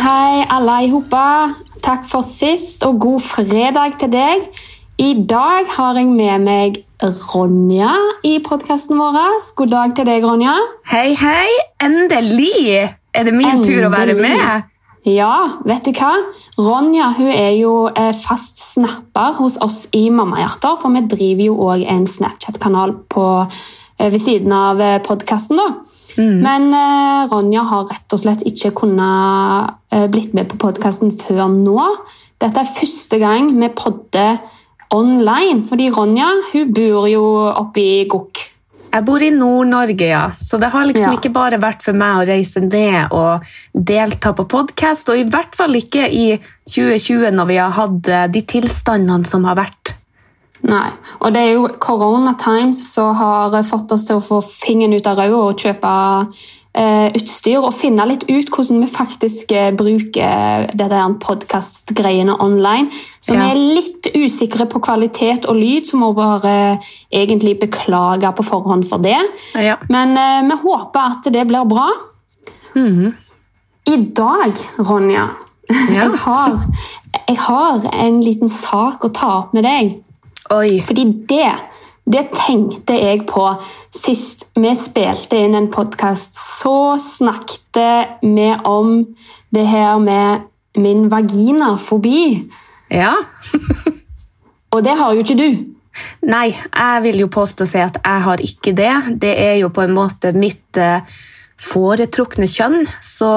Hei, alle i hopa. Takk for sist, og god fredag til deg. I dag har jeg med meg Ronja i podkasten vår. God dag til deg, Ronja. Hei, hei! Endelig er det min tur å være med. Ja, vet du hva? Ronja hun er jo eh, fast snapper hos oss i Mammahjerter, for vi driver jo òg en Snapchat-kanal eh, ved siden av podkasten. Men uh, Ronja har rett og slett ikke kunnet uh, blitt med på podkasten før nå. Dette er første gang vi podder online, fordi Ronja hun bor jo oppe i Gokk. Jeg bor i Nord-Norge, ja. så det har liksom Ja. ikke bare vært for meg å reise ned og delta på podkast, og i hvert fall ikke i 2020 når vi har hatt eh, de tilstandene som har vært. Nei, og det er jo Corona Times som har fått oss til å få fingeren ut av røret og kjøpe eh, utstyr og finne litt ut hvordan vi faktisk eh, bruker det der podkastgreiene online. Så Ja. vi er litt usikre på kvalitet og lyd, så må vi bare eh, egentlig beklage på forhånd for det. Ja. Men eh, vi håper at det blir bra. I dag, Ronja, Ja. jeg, har, jeg har en liten sak å ta opp med deg. Oi. Fordi det, det tenkte jeg på sist vi spilte inn en podkast. Så snakket vi om det her med min vaginafobi. Ja. Og det har jo ikke du. Nei, jeg vil jo påstå å si at jeg har ikke det. Det er jo på en måte mitt eh, foretrukne kjønn, så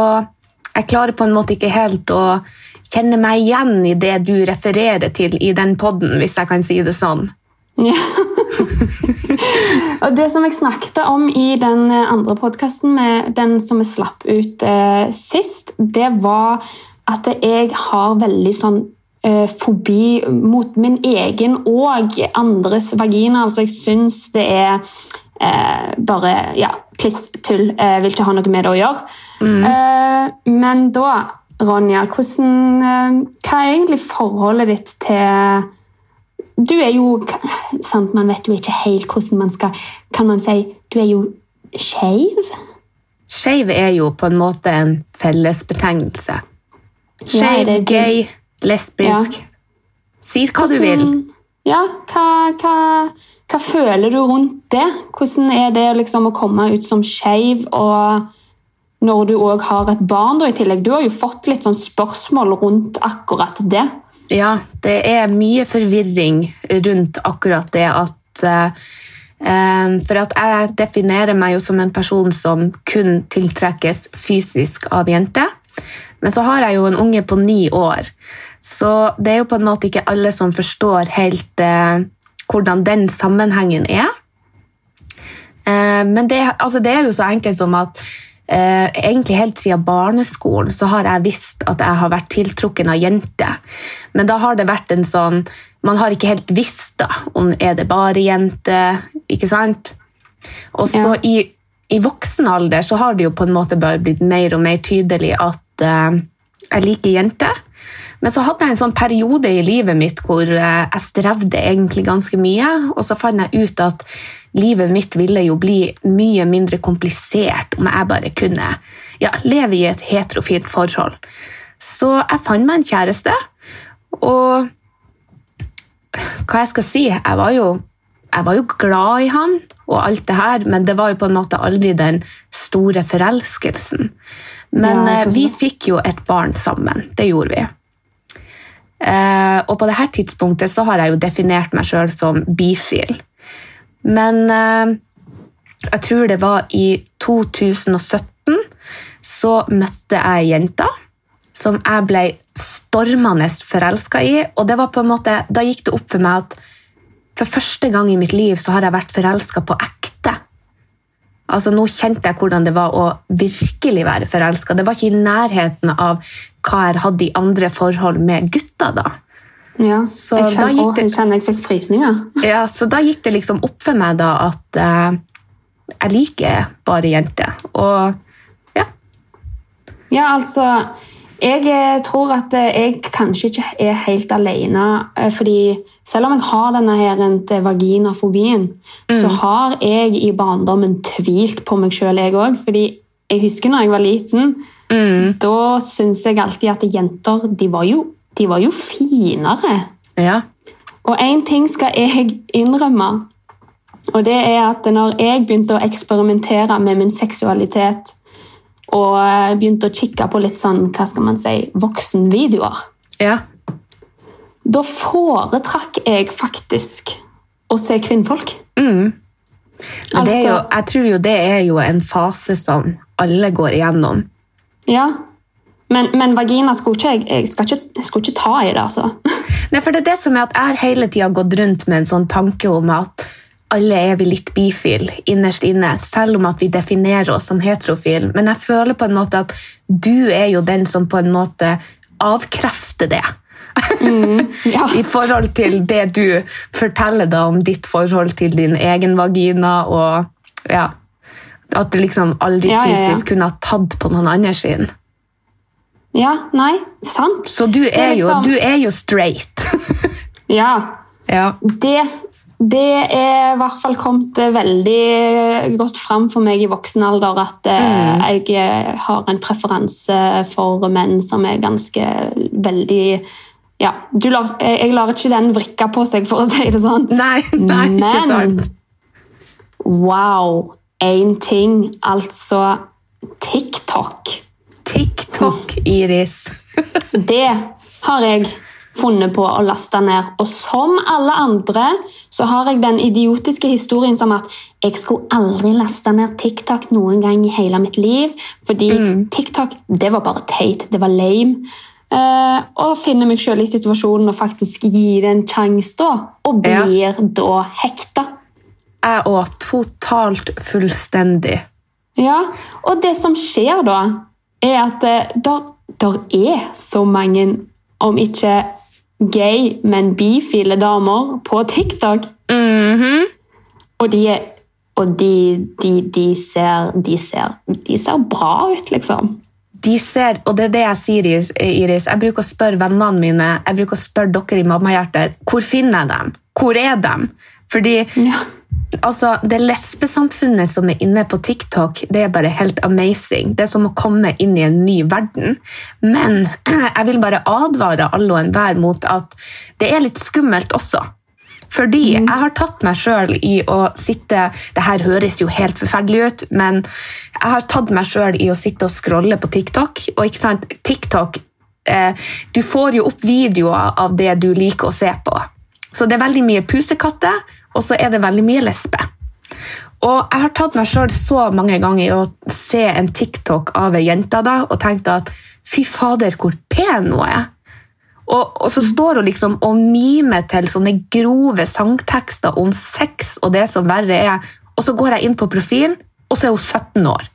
jeg klarer på en måte ikke helt å kjenne meg igjen i det du refererer til i den podden, hvis jeg kan si det sånn. Ja. og det som jeg snakket om i den eh, andre podkasten, den som vi slapp ut eh, sist, det var at jeg har veldig sånn eh, fobi mot min egen og andres vagina. Altså, jeg syns det er eh, bare ja, kliss tull. Jeg vil ikke ha noe med det å gjøre. Eh, men da, Ronja, hvordan, eh, hva er egentlig forholdet ditt til du er jo sant, Man vet jo ikke helt hvordan man skal Kan man si Du er jo skeiv? Skeiv er jo på en måte en fellesbetegnelse. Ja, Skeiv, er gay, lesbisk. Si hva du vil. Ja, hva, hva, hva føler du rundt det? Hvordan er det liksom å komme ut som skeiv og når du òg har et barn da, i tillegg? Du har jo fått litt sånn spørsmål rundt akkurat det. Ja, det er mye forvirring rundt akkurat det at eh, eh, For at jeg definerer meg jo som en person som kun tiltrekkes fysisk av jenter. Men så har jeg jo en unge på ni år, så det er jo på en måte ikke alle som forstår helt eh, hvordan den sammenhengen er. Eh, men det, altså det er jo så enkelt som at eh, egentlig helt siden barneskolen så har jeg visst at jeg har vært tiltrukken av jenter. Men da har det vært en sånn Man har ikke helt visst da, om er det bare jenter, ikke sant? Og så Ja. i, i voksen alder så har det jo på en måte bare blitt mer og mer tydelig at eh, jeg liker jenter. Men så hadde jeg en sånn periode i livet mitt hvor eh, jeg strevde egentlig ganske mye, og så fant jeg ut at livet mitt ville jo bli mye mindre komplisert om jeg bare kunne ja, leve i et heterofilt forhold. Så jeg fant meg en kjæreste, og hva jeg skal si, jeg var jo, jeg var jo glad i han og alt det her, men det var jo på en måte aldri den store forelskelsen. Men Ja, eh, vi fikk jo et barn sammen, det gjorde vi. Eh, og på dette tidspunktet så har jeg jo definert meg selv som bifil. Men eh, jeg tror det var i 2017 så møtte jeg ei jente som jeg ble stormende forelska i. Og det var på en måte, da gikk det opp for meg at for første gang i mitt liv så har jeg vært forelska på ekte. Altså Nå kjente jeg hvordan det var å virkelig være forelska. Det var ikke i nærheten av hva jeg hadde i andre forhold med gutter. da. Ja, Så jeg, da kjenner, Åh, det- jeg kjenner jeg fikk frysninger. Ja, Så da gikk det liksom opp for meg da at eh, jeg liker bare jenter. Og ja. Ja, altså Jeg eh, tror at eh, jeg kanskje ikke er helt alene. eh, fordi selv om jeg har denne her vaginafobien, vaginafobien, så har jeg i barndommen tvilt på meg sjøl, jeg òg. Fordi jeg husker når jeg var liten, Mm. da syns jeg alltid at jenter de var jo, de var jo finere. Ja. Og én ting skal jeg innrømme, og det er at når jeg begynte å eksperimentere med min seksualitet og begynte å kikke på litt sånn, hva skal man si, voksenvideoer, ja. da foretrakk jeg faktisk å se kvinnfolk. Mm. er jo, Altså- jeg tror jo det er jo en fase som alle går igjennom. Ja. Men, men vagina skulle ikke jeg, skal ikke, skulle ikke ta i det, altså. Nei, for det er det som er at jeg har hele tida gått rundt med en sånn tanke om at alle er vi litt bifil innerst inne, selv om at vi definerer oss som heterofil. Men jeg føler på en måte at du er jo den som på en måte avkrefter det. Ja. I forhold til det du forteller da om ditt forhold til din egen vagina, og ja, at liksom aldri Ja, ja, ja. fysisk kunne ha tatt på noen andre sin. ja, nei, sant. Så du er er, jo, liksom- du er jo straight. Ja, ja. det, det er i hvert fall kommet eh, veldig godt fram for meg i voksen alder at mm. jeg eh, har en preferanse for menn som er ganske veldig ja, du lar, jeg jeg lar ikke den vrikke på seg, for å si det sånn. Nei, nei, ikke Men sant? wow! Én ting, altså TikTok. TikTok, Iris. Det har jeg funnet på å laste ned. Og som alle andre så har jeg den idiotiske historien som at jeg skulle aldri laste ned TikTok noen gang i hele mitt liv, fordi TikTok det var bare teit, det var lame. Uh, og finner meg selv i situasjonen og faktisk gi det en sjanse da, og Ja. blir da hekta. Jeg òg. Totalt fullstendig. Ja, og det som skjer da, er at det der, er så mange, om ikke gay, men bifile damer på TikTok. Mhm. Og de, er, og de, de, de, ser, de, ser, de ser bra ut, liksom. De ser, og det er det jeg sier, Iris. Iris. Jeg bruker å spørre vennene mine, jeg bruker å spørre dere i Mammahjerter, hvor finner jeg dem? Hvor er de? Fordi Ja. Altså, det lesbesamfunnet som er inne på TikTok, det er bare helt amazing. Det er som å komme inn i en ny verden. Men jeg vil bare advare alle og enhver mot at det er litt skummelt også. Fordi jeg har tatt meg sjøl i å sitte Det her høres jo helt forferdelig ut, men jeg har tatt meg sjøl i å sitte og scrolle på TikTok. Og ikke sant, TikTok eh, Du får jo opp videoer av det du liker å se på. Så det er veldig mye pusekatter, og så er det veldig mye lesbe. Og jeg har tatt meg sjøl så mange ganger i å se en TikTok av ei jente da, og tenkt at fy fader, hvor pen hun er. Og, og så står hun liksom og mimer til sånne grove sangtekster om sex og det som verre er. Og så går jeg inn på profilen, og så er hun 17 år.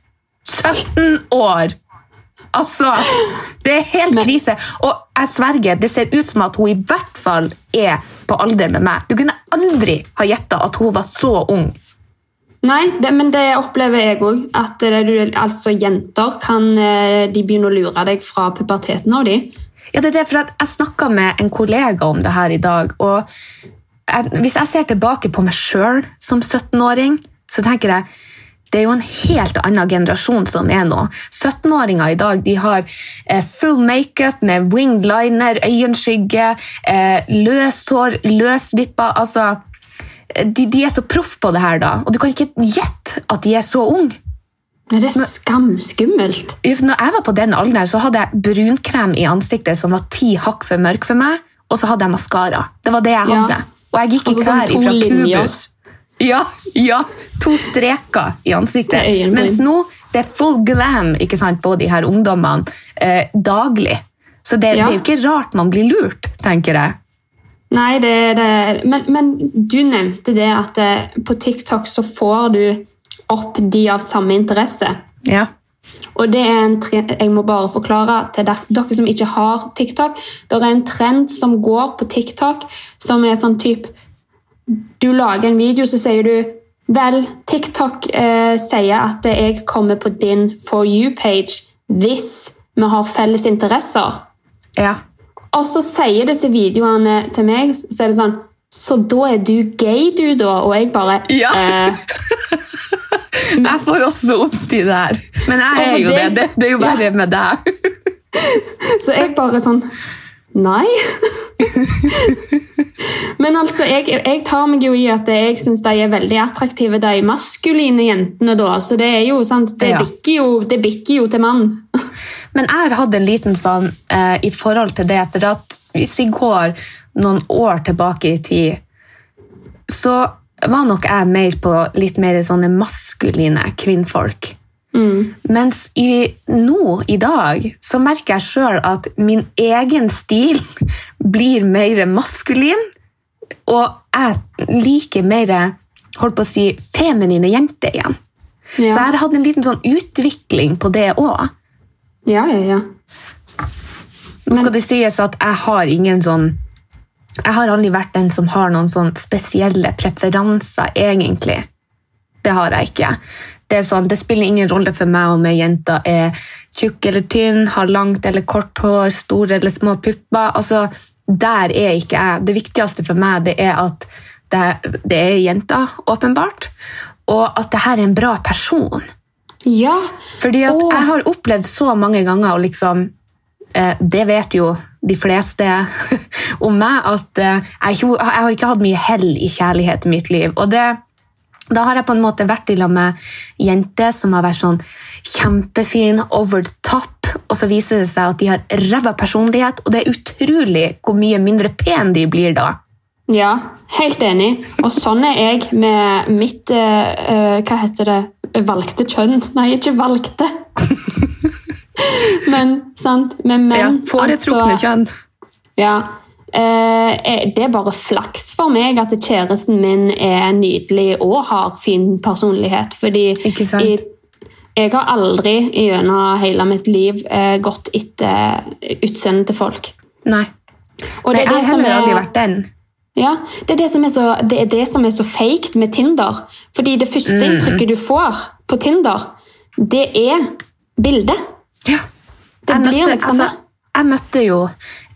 17 år! Altså, det er helt krise. Og jeg sverger, det ser ut som at hun i hvert fall er på alder med meg. Du kunne aldri ha gjetta at hun var så ung. Nei, det, men det opplever jeg òg. At det, altså, jenter kan eh, de begynne å lure deg fra puberteten av de. Ja, det er det, for Jeg snakka med en kollega om det her i dag. og jeg, Hvis jeg ser tilbake på meg sjøl som 17-åring, så tenker jeg det er jo en helt annen generasjon som er nå. 17-åringer i dag de har eh, full makeup med winged liner, øyenskygge, eh, løshår, løsvipper altså, eh, de, de er så proff på det her, da. Og du kan ikke gjette at de er så unge. Det er skamskummelt. Når jeg var på den alderen, så hadde jeg brunkrem i ansiktet som var ti hakk for mørk for meg, og så hadde jeg maskara. Det var det jeg Ja. hadde. Og jeg gikk i klær sånn klær to fra linjer. Kubus. Ja, ja, to streker i ansiktet. Mens nå det er full glam ikke sant, på de her ungdommene eh, daglig. Så det, Ja. det er jo ikke rart man blir lurt, tenker jeg. Nei, det, det men, men du nevnte det at eh, på TikTok så får du opp de av samme interesse. Ja. Og det er en trend, Jeg må bare forklare til dere som ikke har TikTok. Det er en trend som går på TikTok som er sånn typ Du lager en video, så sier du Vel, TikTok eh, sier at jeg kommer på din For you-page hvis vi har felles interesser. ja. Og så sier disse videoene til meg, så er det sånn Så da er du gay, du, da? Og jeg bare Ja. eh, Jeg får også opp de der. Men jeg er jo det. det. Det er jo verre med deg. Så jeg bare sånn Nei. Men altså, jeg, jeg tar meg jo i at jeg syns de er veldig attraktive, de maskuline jentene. da, Så det er jo sant, det Ja. bikker jo, det bikker jo til mann. Men jeg har hatt en liten sånn eh, i forhold til det, for at hvis vi går noen år tilbake i tid, så var nok jeg mer på litt mer sånne maskuline kvinnfolk. Mm. Mens i, nå, i dag, så merker jeg sjøl at min egen stil blir mer maskulin, og jeg liker mer holdt på å si, feminine jenter igjen. Så jeg har hatt en liten sånn utvikling på det òg. ja, ja, ja. Nå skal det sies at jeg har ingen sånn Jeg har aldri vært den som har noen sånn spesielle preferanser, egentlig. Det har jeg ikke. Det, er sånn, det spiller ingen rolle for meg om ei jente er tjukk eller tynn, har langt eller kort hår, store eller små pupper. Altså, der er ikke jeg. Det viktigste for meg det er at det, det er jenta, åpenbart, og at det her er en bra person. ja. Fordi at Åh. jeg har opplevd så mange ganger, og liksom, eh, det vet jo de fleste om meg, at eh, jeg, jeg har ikke hatt mye hell i kjærlighet i mitt liv. Og det, da har jeg på en måte vært i lag med jenter som har vært sånn kjempefin, over the top, og så viser det seg at de har ræva personlighet, og det er utrolig hvor mye mindre pen de blir da. Ja, helt enig. Og sånn er jeg med mitt eh, Hva heter det? Valgte kjønn. Nei, ikke valgte. Men sant, med menn Ja, foretrukne altså- kjønn. Ja. Eh, det er bare flaks for meg at kjæresten min er nydelig og har fin personlighet. Fordi sant? i, jeg har aldri gjennom hele mitt liv eh, gått etter utseendet til folk. Nei. Og Nei, det jeg har heller aldri vært den. Ja, det er det som er så, det er, det som er så faked med Tinder. Fordi det første Mm. inntrykket du får på Tinder, det er bildet. Ja. Det jeg, blir møtte, liksom altså, jeg møtte jo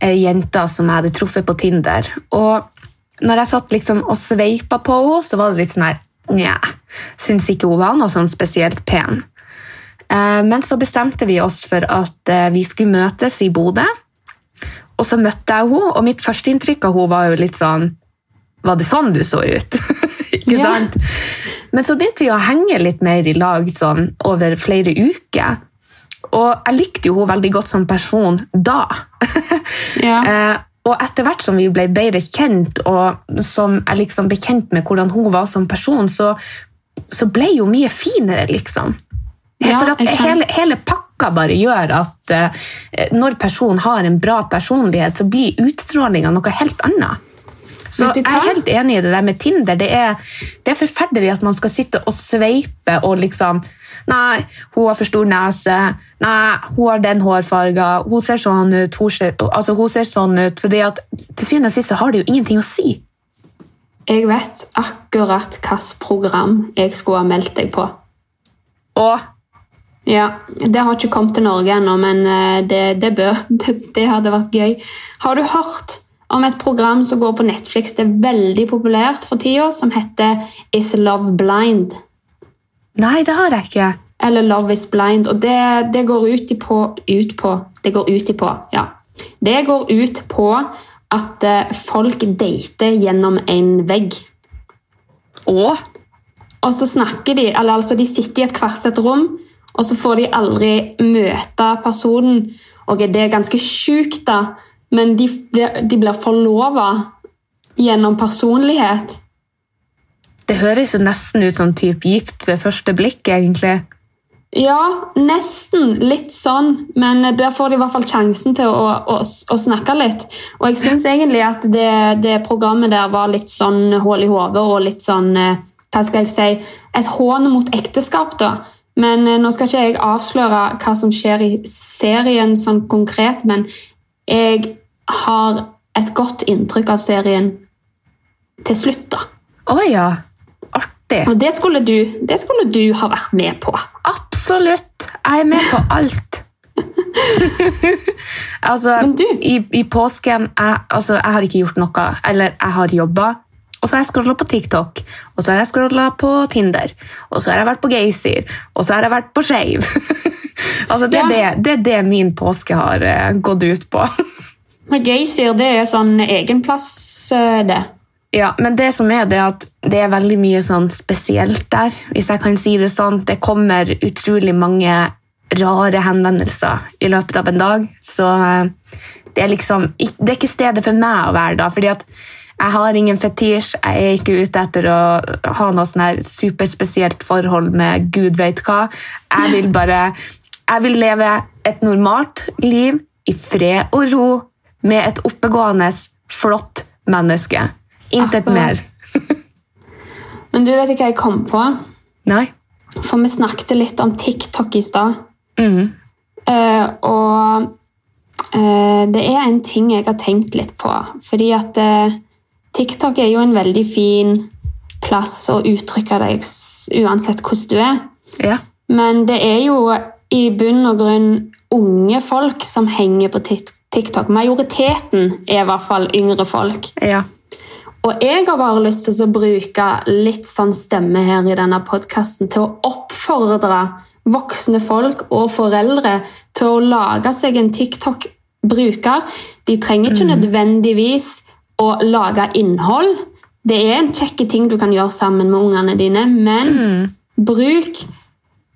ei jente som jeg hadde truffet på Tinder. Og når jeg satt liksom og sveipa på henne, så var det litt sånn her Nja, syns ikke hun var noe sånn spesielt pen. Eh, Men så bestemte vi oss for at eh, vi skulle møtes i Bodø. Og så møtte jeg henne, og mitt førsteinntrykk av henne var jo litt sånn Var det sånn du så ut? ikke Ja. sant? Men så begynte vi å henge litt mer i lag sånn, over flere uker. Og jeg likte jo henne veldig godt som person da. Ja. Eh, og etter hvert som vi ble bedre kjent, og som jeg liksom ble kjent med hvordan hun var som person, så, så ble hun mye finere, liksom. Ja, For hele, hele pakka bare gjør at uh, når personen har en bra personlighet, så blir utstrålinga noe helt annet. Så jeg er helt enig i det der med Tinder. Det er, det er forferdelig at man skal sitte og sveipe og liksom Nei, hun har for stor nese. Nei, hun har den hårfarga. Hun ser sånn ut. Hun ser, altså, hun ser sånn ut. fordi at til syvende og sist så har det jo ingenting å si. Jeg vet akkurat hvilket program jeg skulle ha meldt deg på. Og Ja, Det har ikke kommet til Norge ennå, men eh, det, det bør. Det, det hadde vært gøy. Har du hørt om et program som går på Netflix? Det er veldig populært for tida, som heter Is Love Blind? Nei, det har jeg ikke. Eller Love is Blind. Og det, det går ut i på, ut på Det går ut i på, ja. Det går ut på at eh, folk dater gjennom en vegg. Og Og så snakker de, eller altså de sitter i et hvert sitt rom, og så får de aldri møte personen. Og det er ganske sjukt, da, men de de blir forlova gjennom personlighet. det høres jo nesten ut som typ gift ved første blikk, egentlig. Ja, nesten litt sånn, men der får de i hvert fall sjansen til å, å, å snakke litt. Og jeg syns egentlig at det, det programmet der var litt sånn hull i hodet og litt sånn eh, Hva skal jeg si Et hån mot ekteskap, da. Men eh, nå skal ikke jeg avsløre hva som skjer i serien sånn konkret, men jeg har et godt inntrykk av serien til slutt, da. Å ja. Artig. Og det skulle du, det skulle du ha vært med på. Absolutt! Jeg er med på alt. altså, Men du- i, i påsken jeg, altså, jeg har ikke gjort noe. Eller jeg har jobba, Og så har jeg scrolla på TikTok, og så har jeg scrolla på Tinder, og så har jeg vært på Geysir, og så har jeg vært på Shave. altså, det, er Ja. det, det er det min påske har uh, gått ut på. Geysir det er sånn egen plass, eh, det. Ja, men det som er det at det er veldig mye sånn spesielt der, hvis jeg kan si det sånn. Det kommer utrolig mange rare henvendelser i løpet av en dag, så eh, det er liksom det er ikke stedet for meg å være da, fordi at jeg har ingen fetisj, jeg er ikke ute etter å ha noe sånn superspesielt forhold med gud vet hva. Jeg vil bare, jeg vil leve et normalt liv i fred og ro med et oppegående, flott menneske. Intet mer. Men du vet ikke hva jeg kom på? Nei? For vi snakket litt om TikTok i stad. Mm. Uh, og uh, det er en ting jeg har tenkt litt på. Fordi at eh, TikTok er jo en veldig fin plass å uttrykke deg uansett hvordan du er. Ja. Men det er jo i bunn og grunn unge folk som henger på TikTok. Majoriteten er i hvert fall yngre folk. Ja. Og jeg har bare lyst til å bruke litt sånn stemme her i denne podkasten til å oppfordre voksne folk og foreldre til å lage seg en TikTok-bruker. De trenger ikke nødvendigvis å lage innhold. Det er en kjekke ting du kan gjøre sammen med ungene dine, men bruk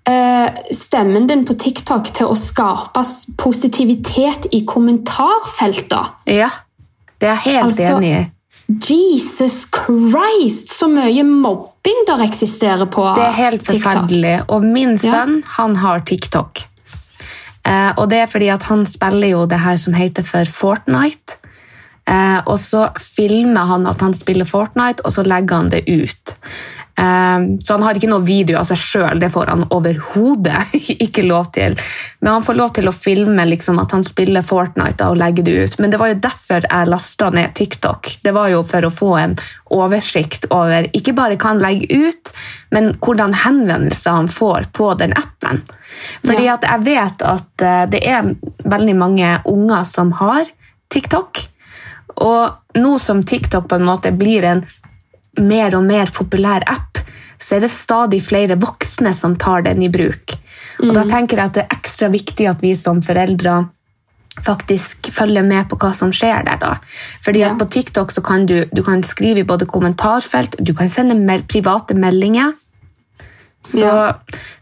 eh, stemmen din på TikTok til å skape positivitet i kommentarfelter. ja. Det er jeg helt Altså- enig i. Jesus Christ, så mye mobbing der eksisterer på TikTok. Det er helt TikTok. forferdelig. Og min Ja. sønn han har TikTok. Eh, og det er fordi at han spiller jo det her som heter for Fortnite. Eh, og så filmer han at han spiller Fortnite, og så legger han det ut. Eh, så han har ikke noe video av seg sjøl, det får han overhodet ikke lov til. Men han får lov til å filme liksom, at han spiller Fortnite da, og legge det ut. Men det var jo derfor jeg lasta ned TikTok. Det var jo for å få en oversikt over ikke bare hva han legger ut, men hvordan henvendelser han får på den appen. Fordi Ja. at jeg vet at eh, det er veldig mange unger som har TikTok. Og nå som TikTok på en måte blir en mer og mer populær app, så er det stadig flere voksne som tar den i bruk. Og da tenker jeg at det er ekstra viktig at vi som foreldre faktisk følger med på hva som skjer der. da. Fordi at På TikTok så kan du, du kan skrive i både kommentarfelt, du kan sende mel private meldinger. Så Ja.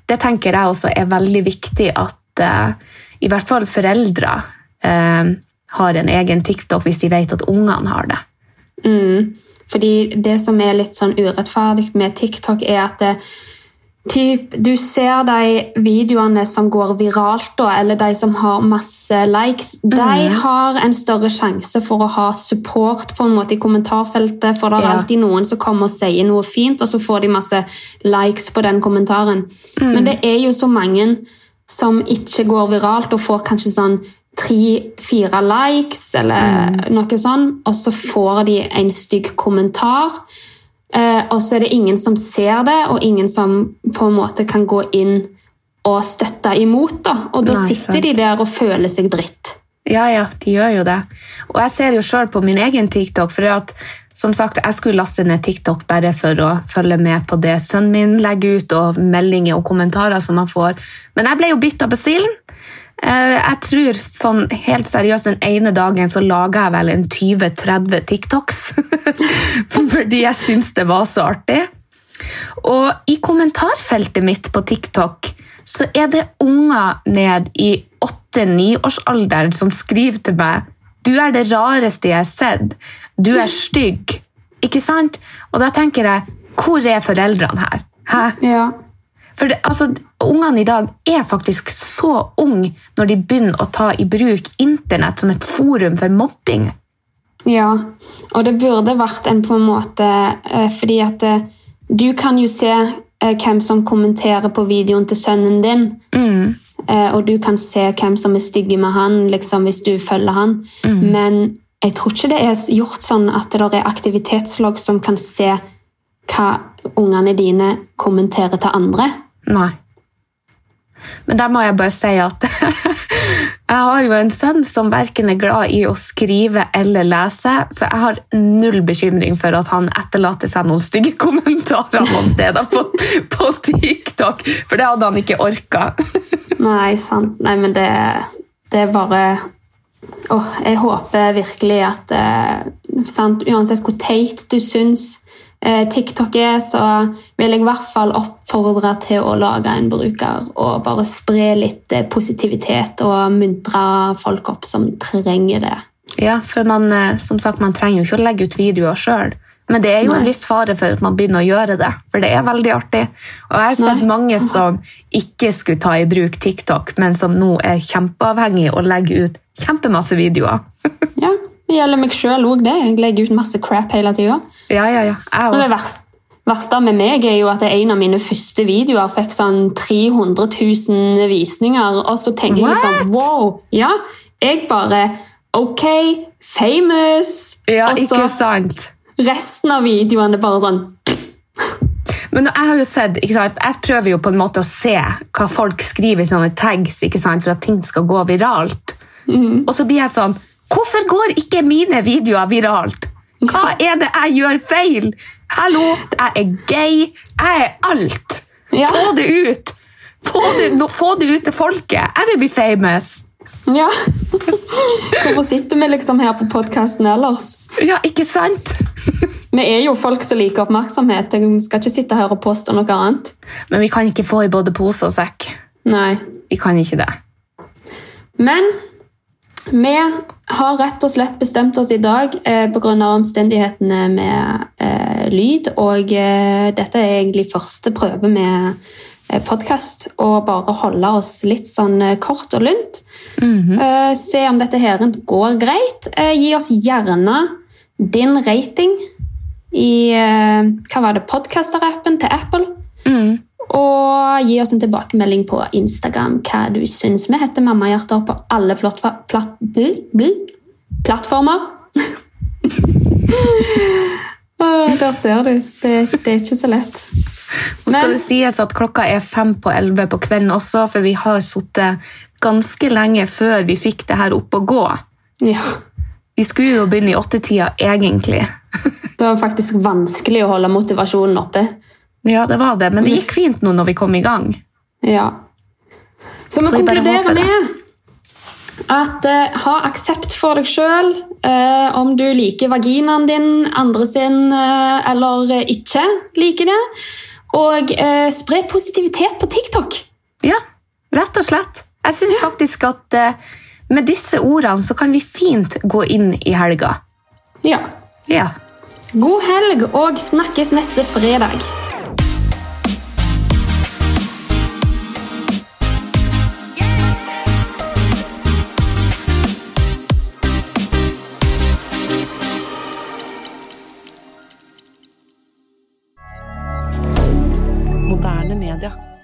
det tenker jeg også er veldig viktig at uh, i hvert fall foreldre eh, har en egen TikTok hvis de vet at ungene har det. Mm. Fordi det som er litt sånn urettferdig med TikTok, er at det, typ, du ser de videoene som går viralt, da, eller de som har masse likes, de har en større sjanse for å ha support på en måte i kommentarfeltet, for det er Ja. alltid noen som kommer og sier noe fint, og så får de masse likes på den kommentaren. Men det er jo så mange som ikke går viralt og får kanskje sånn tre-fire likes eller noe sånt, og så får de en stygg kommentar. Eh, og så er det ingen som ser det, og ingen som på en måte kan gå inn og støtte imot. Da. Og da Nei, sitter sant. de der og føler seg dritt. Ja, ja, de gjør jo det. Og jeg ser jo sjøl på min egen TikTok, for at, som sagt, jeg skulle laste ned TikTok bare for å følge med på det sønnen min legger ut, og meldinger og kommentarer som han får. Men jeg ble jo bitt av basillen. Eh, Jeg tror sånn helt seriøst den ene dagen så laga jeg vel en 20-30 TikToks. Fordi jeg syns det var så artig. Og i kommentarfeltet mitt på TikTok så er det unger ned i 8-9-årsalderen som skriver til meg Du er det rareste jeg har sett. Du er stygg. Ikke sant? Og da tenker jeg Hvor er foreldrene her? Hæ? Ja. For det, altså, Ungene i dag er faktisk så unge når de begynner å ta i bruk internett som et forum for mobbing. Ja, og det burde vært en på en måte eh, Fordi at eh, du kan jo se eh, hvem som kommenterer på videoen til sønnen din. Mm. og du kan se hvem som er stygge med han liksom, hvis du følger han. Men jeg tror ikke det er gjort sånn at det er aktivitetslogg som kan se hva ungene dine kommenterer til andre. Nei. Men der må jeg bare si at Jeg har jo en sønn som verken er glad i å skrive eller lese, så jeg har null bekymring for at han etterlater seg noen stygge kommentarer noen steder på, på TikTok, for det hadde han ikke orka. Nei, sant. Nei, men det, det er bare Åh, jeg håper virkelig at eh, sant, Uansett hvor teit du syns TikTok er, så vil jeg i hvert fall oppfordre til å lage en bruker og bare spre litt eh, positivitet og muntre folk opp som trenger det. Ja, for man, eh, som sagt, man trenger jo ikke å legge ut videoer sjøl. Men det er jo en viss fare for at man begynner å gjøre det, for det er veldig artig. Og jeg har sett Nei. mange som ikke skulle ta i bruk TikTok, men som nå er kjempeavhengig og legger ut kjempemasse videoer. Ja, Det gjelder meg sjøl òg, det. Jeg legger ut masse crap hele tida. Ja, ja, ja. Og det verste, verste med meg er jo at en av mine første videoer fikk sånn 300 000 visninger, og så tenker jeg sånn Wow! Ja, jeg bare Ok, famous! Ja, og så ikke sant? resten av videoene bare sånn Men jeg har jo sett, ikke sant? Jeg prøver jo på en måte å se hva folk skriver i sånne tags ikke sant? for at ting skal gå viralt. Og så blir jeg sånn Hvorfor går ikke mine videoer viralt? Hva er det jeg gjør feil? Hallo, jeg er gay. Jeg er alt. Ja. Få det ut! Få det, få det ut til folket. Jeg vil bli famous. Ja. Hvorfor sitter vi liksom her på podkasten ellers? Ja, ikke sant? Vi er jo folk som liker oppmerksomhet. Vi skal ikke sitte her og påstå noe annet. Men vi kan ikke få i både pose og sekk. Nei. Vi kan ikke det. Men vi har rett og slett bestemt oss i dag eh, pga. omstendighetene med eh, lyd. Og eh, dette er egentlig første prøve med eh, podkast. Og bare holde oss litt sånn eh, kort og lunt. eh, se om dette her går greit. Eh, gi oss gjerne din rating i hva var det, podkasterappen til Apple. Mm. Og gi oss en tilbakemelding på Instagram hva du syns. Vi heter Mammahjerter på alle plattformer. Der ser du. Det, det er ikke så lett. Nå skal Men- det sies at klokka er fem på elleve på kvelden også, for vi har sittet ganske lenge før vi fikk det her opp å gå. Ja, Vi skulle jo begynne i åttetida, egentlig. Det var faktisk vanskelig å holde motivasjonen oppe. Ja, det var det, men det gikk fint nå når vi kom i gang. Ja. Så vi konkluderer med at eh, ha aksept for deg sjøl. om du liker vaginaen din, andre sin eh, eller eh, ikke liker det. Og eh, spre positivitet på TikTok. Ja, rett og slett. Jeg syns faktisk at eh, med disse ordene så kan vi fint gå inn i helga. Ja. Ja. God helg og snakkes neste fredag. D'accord.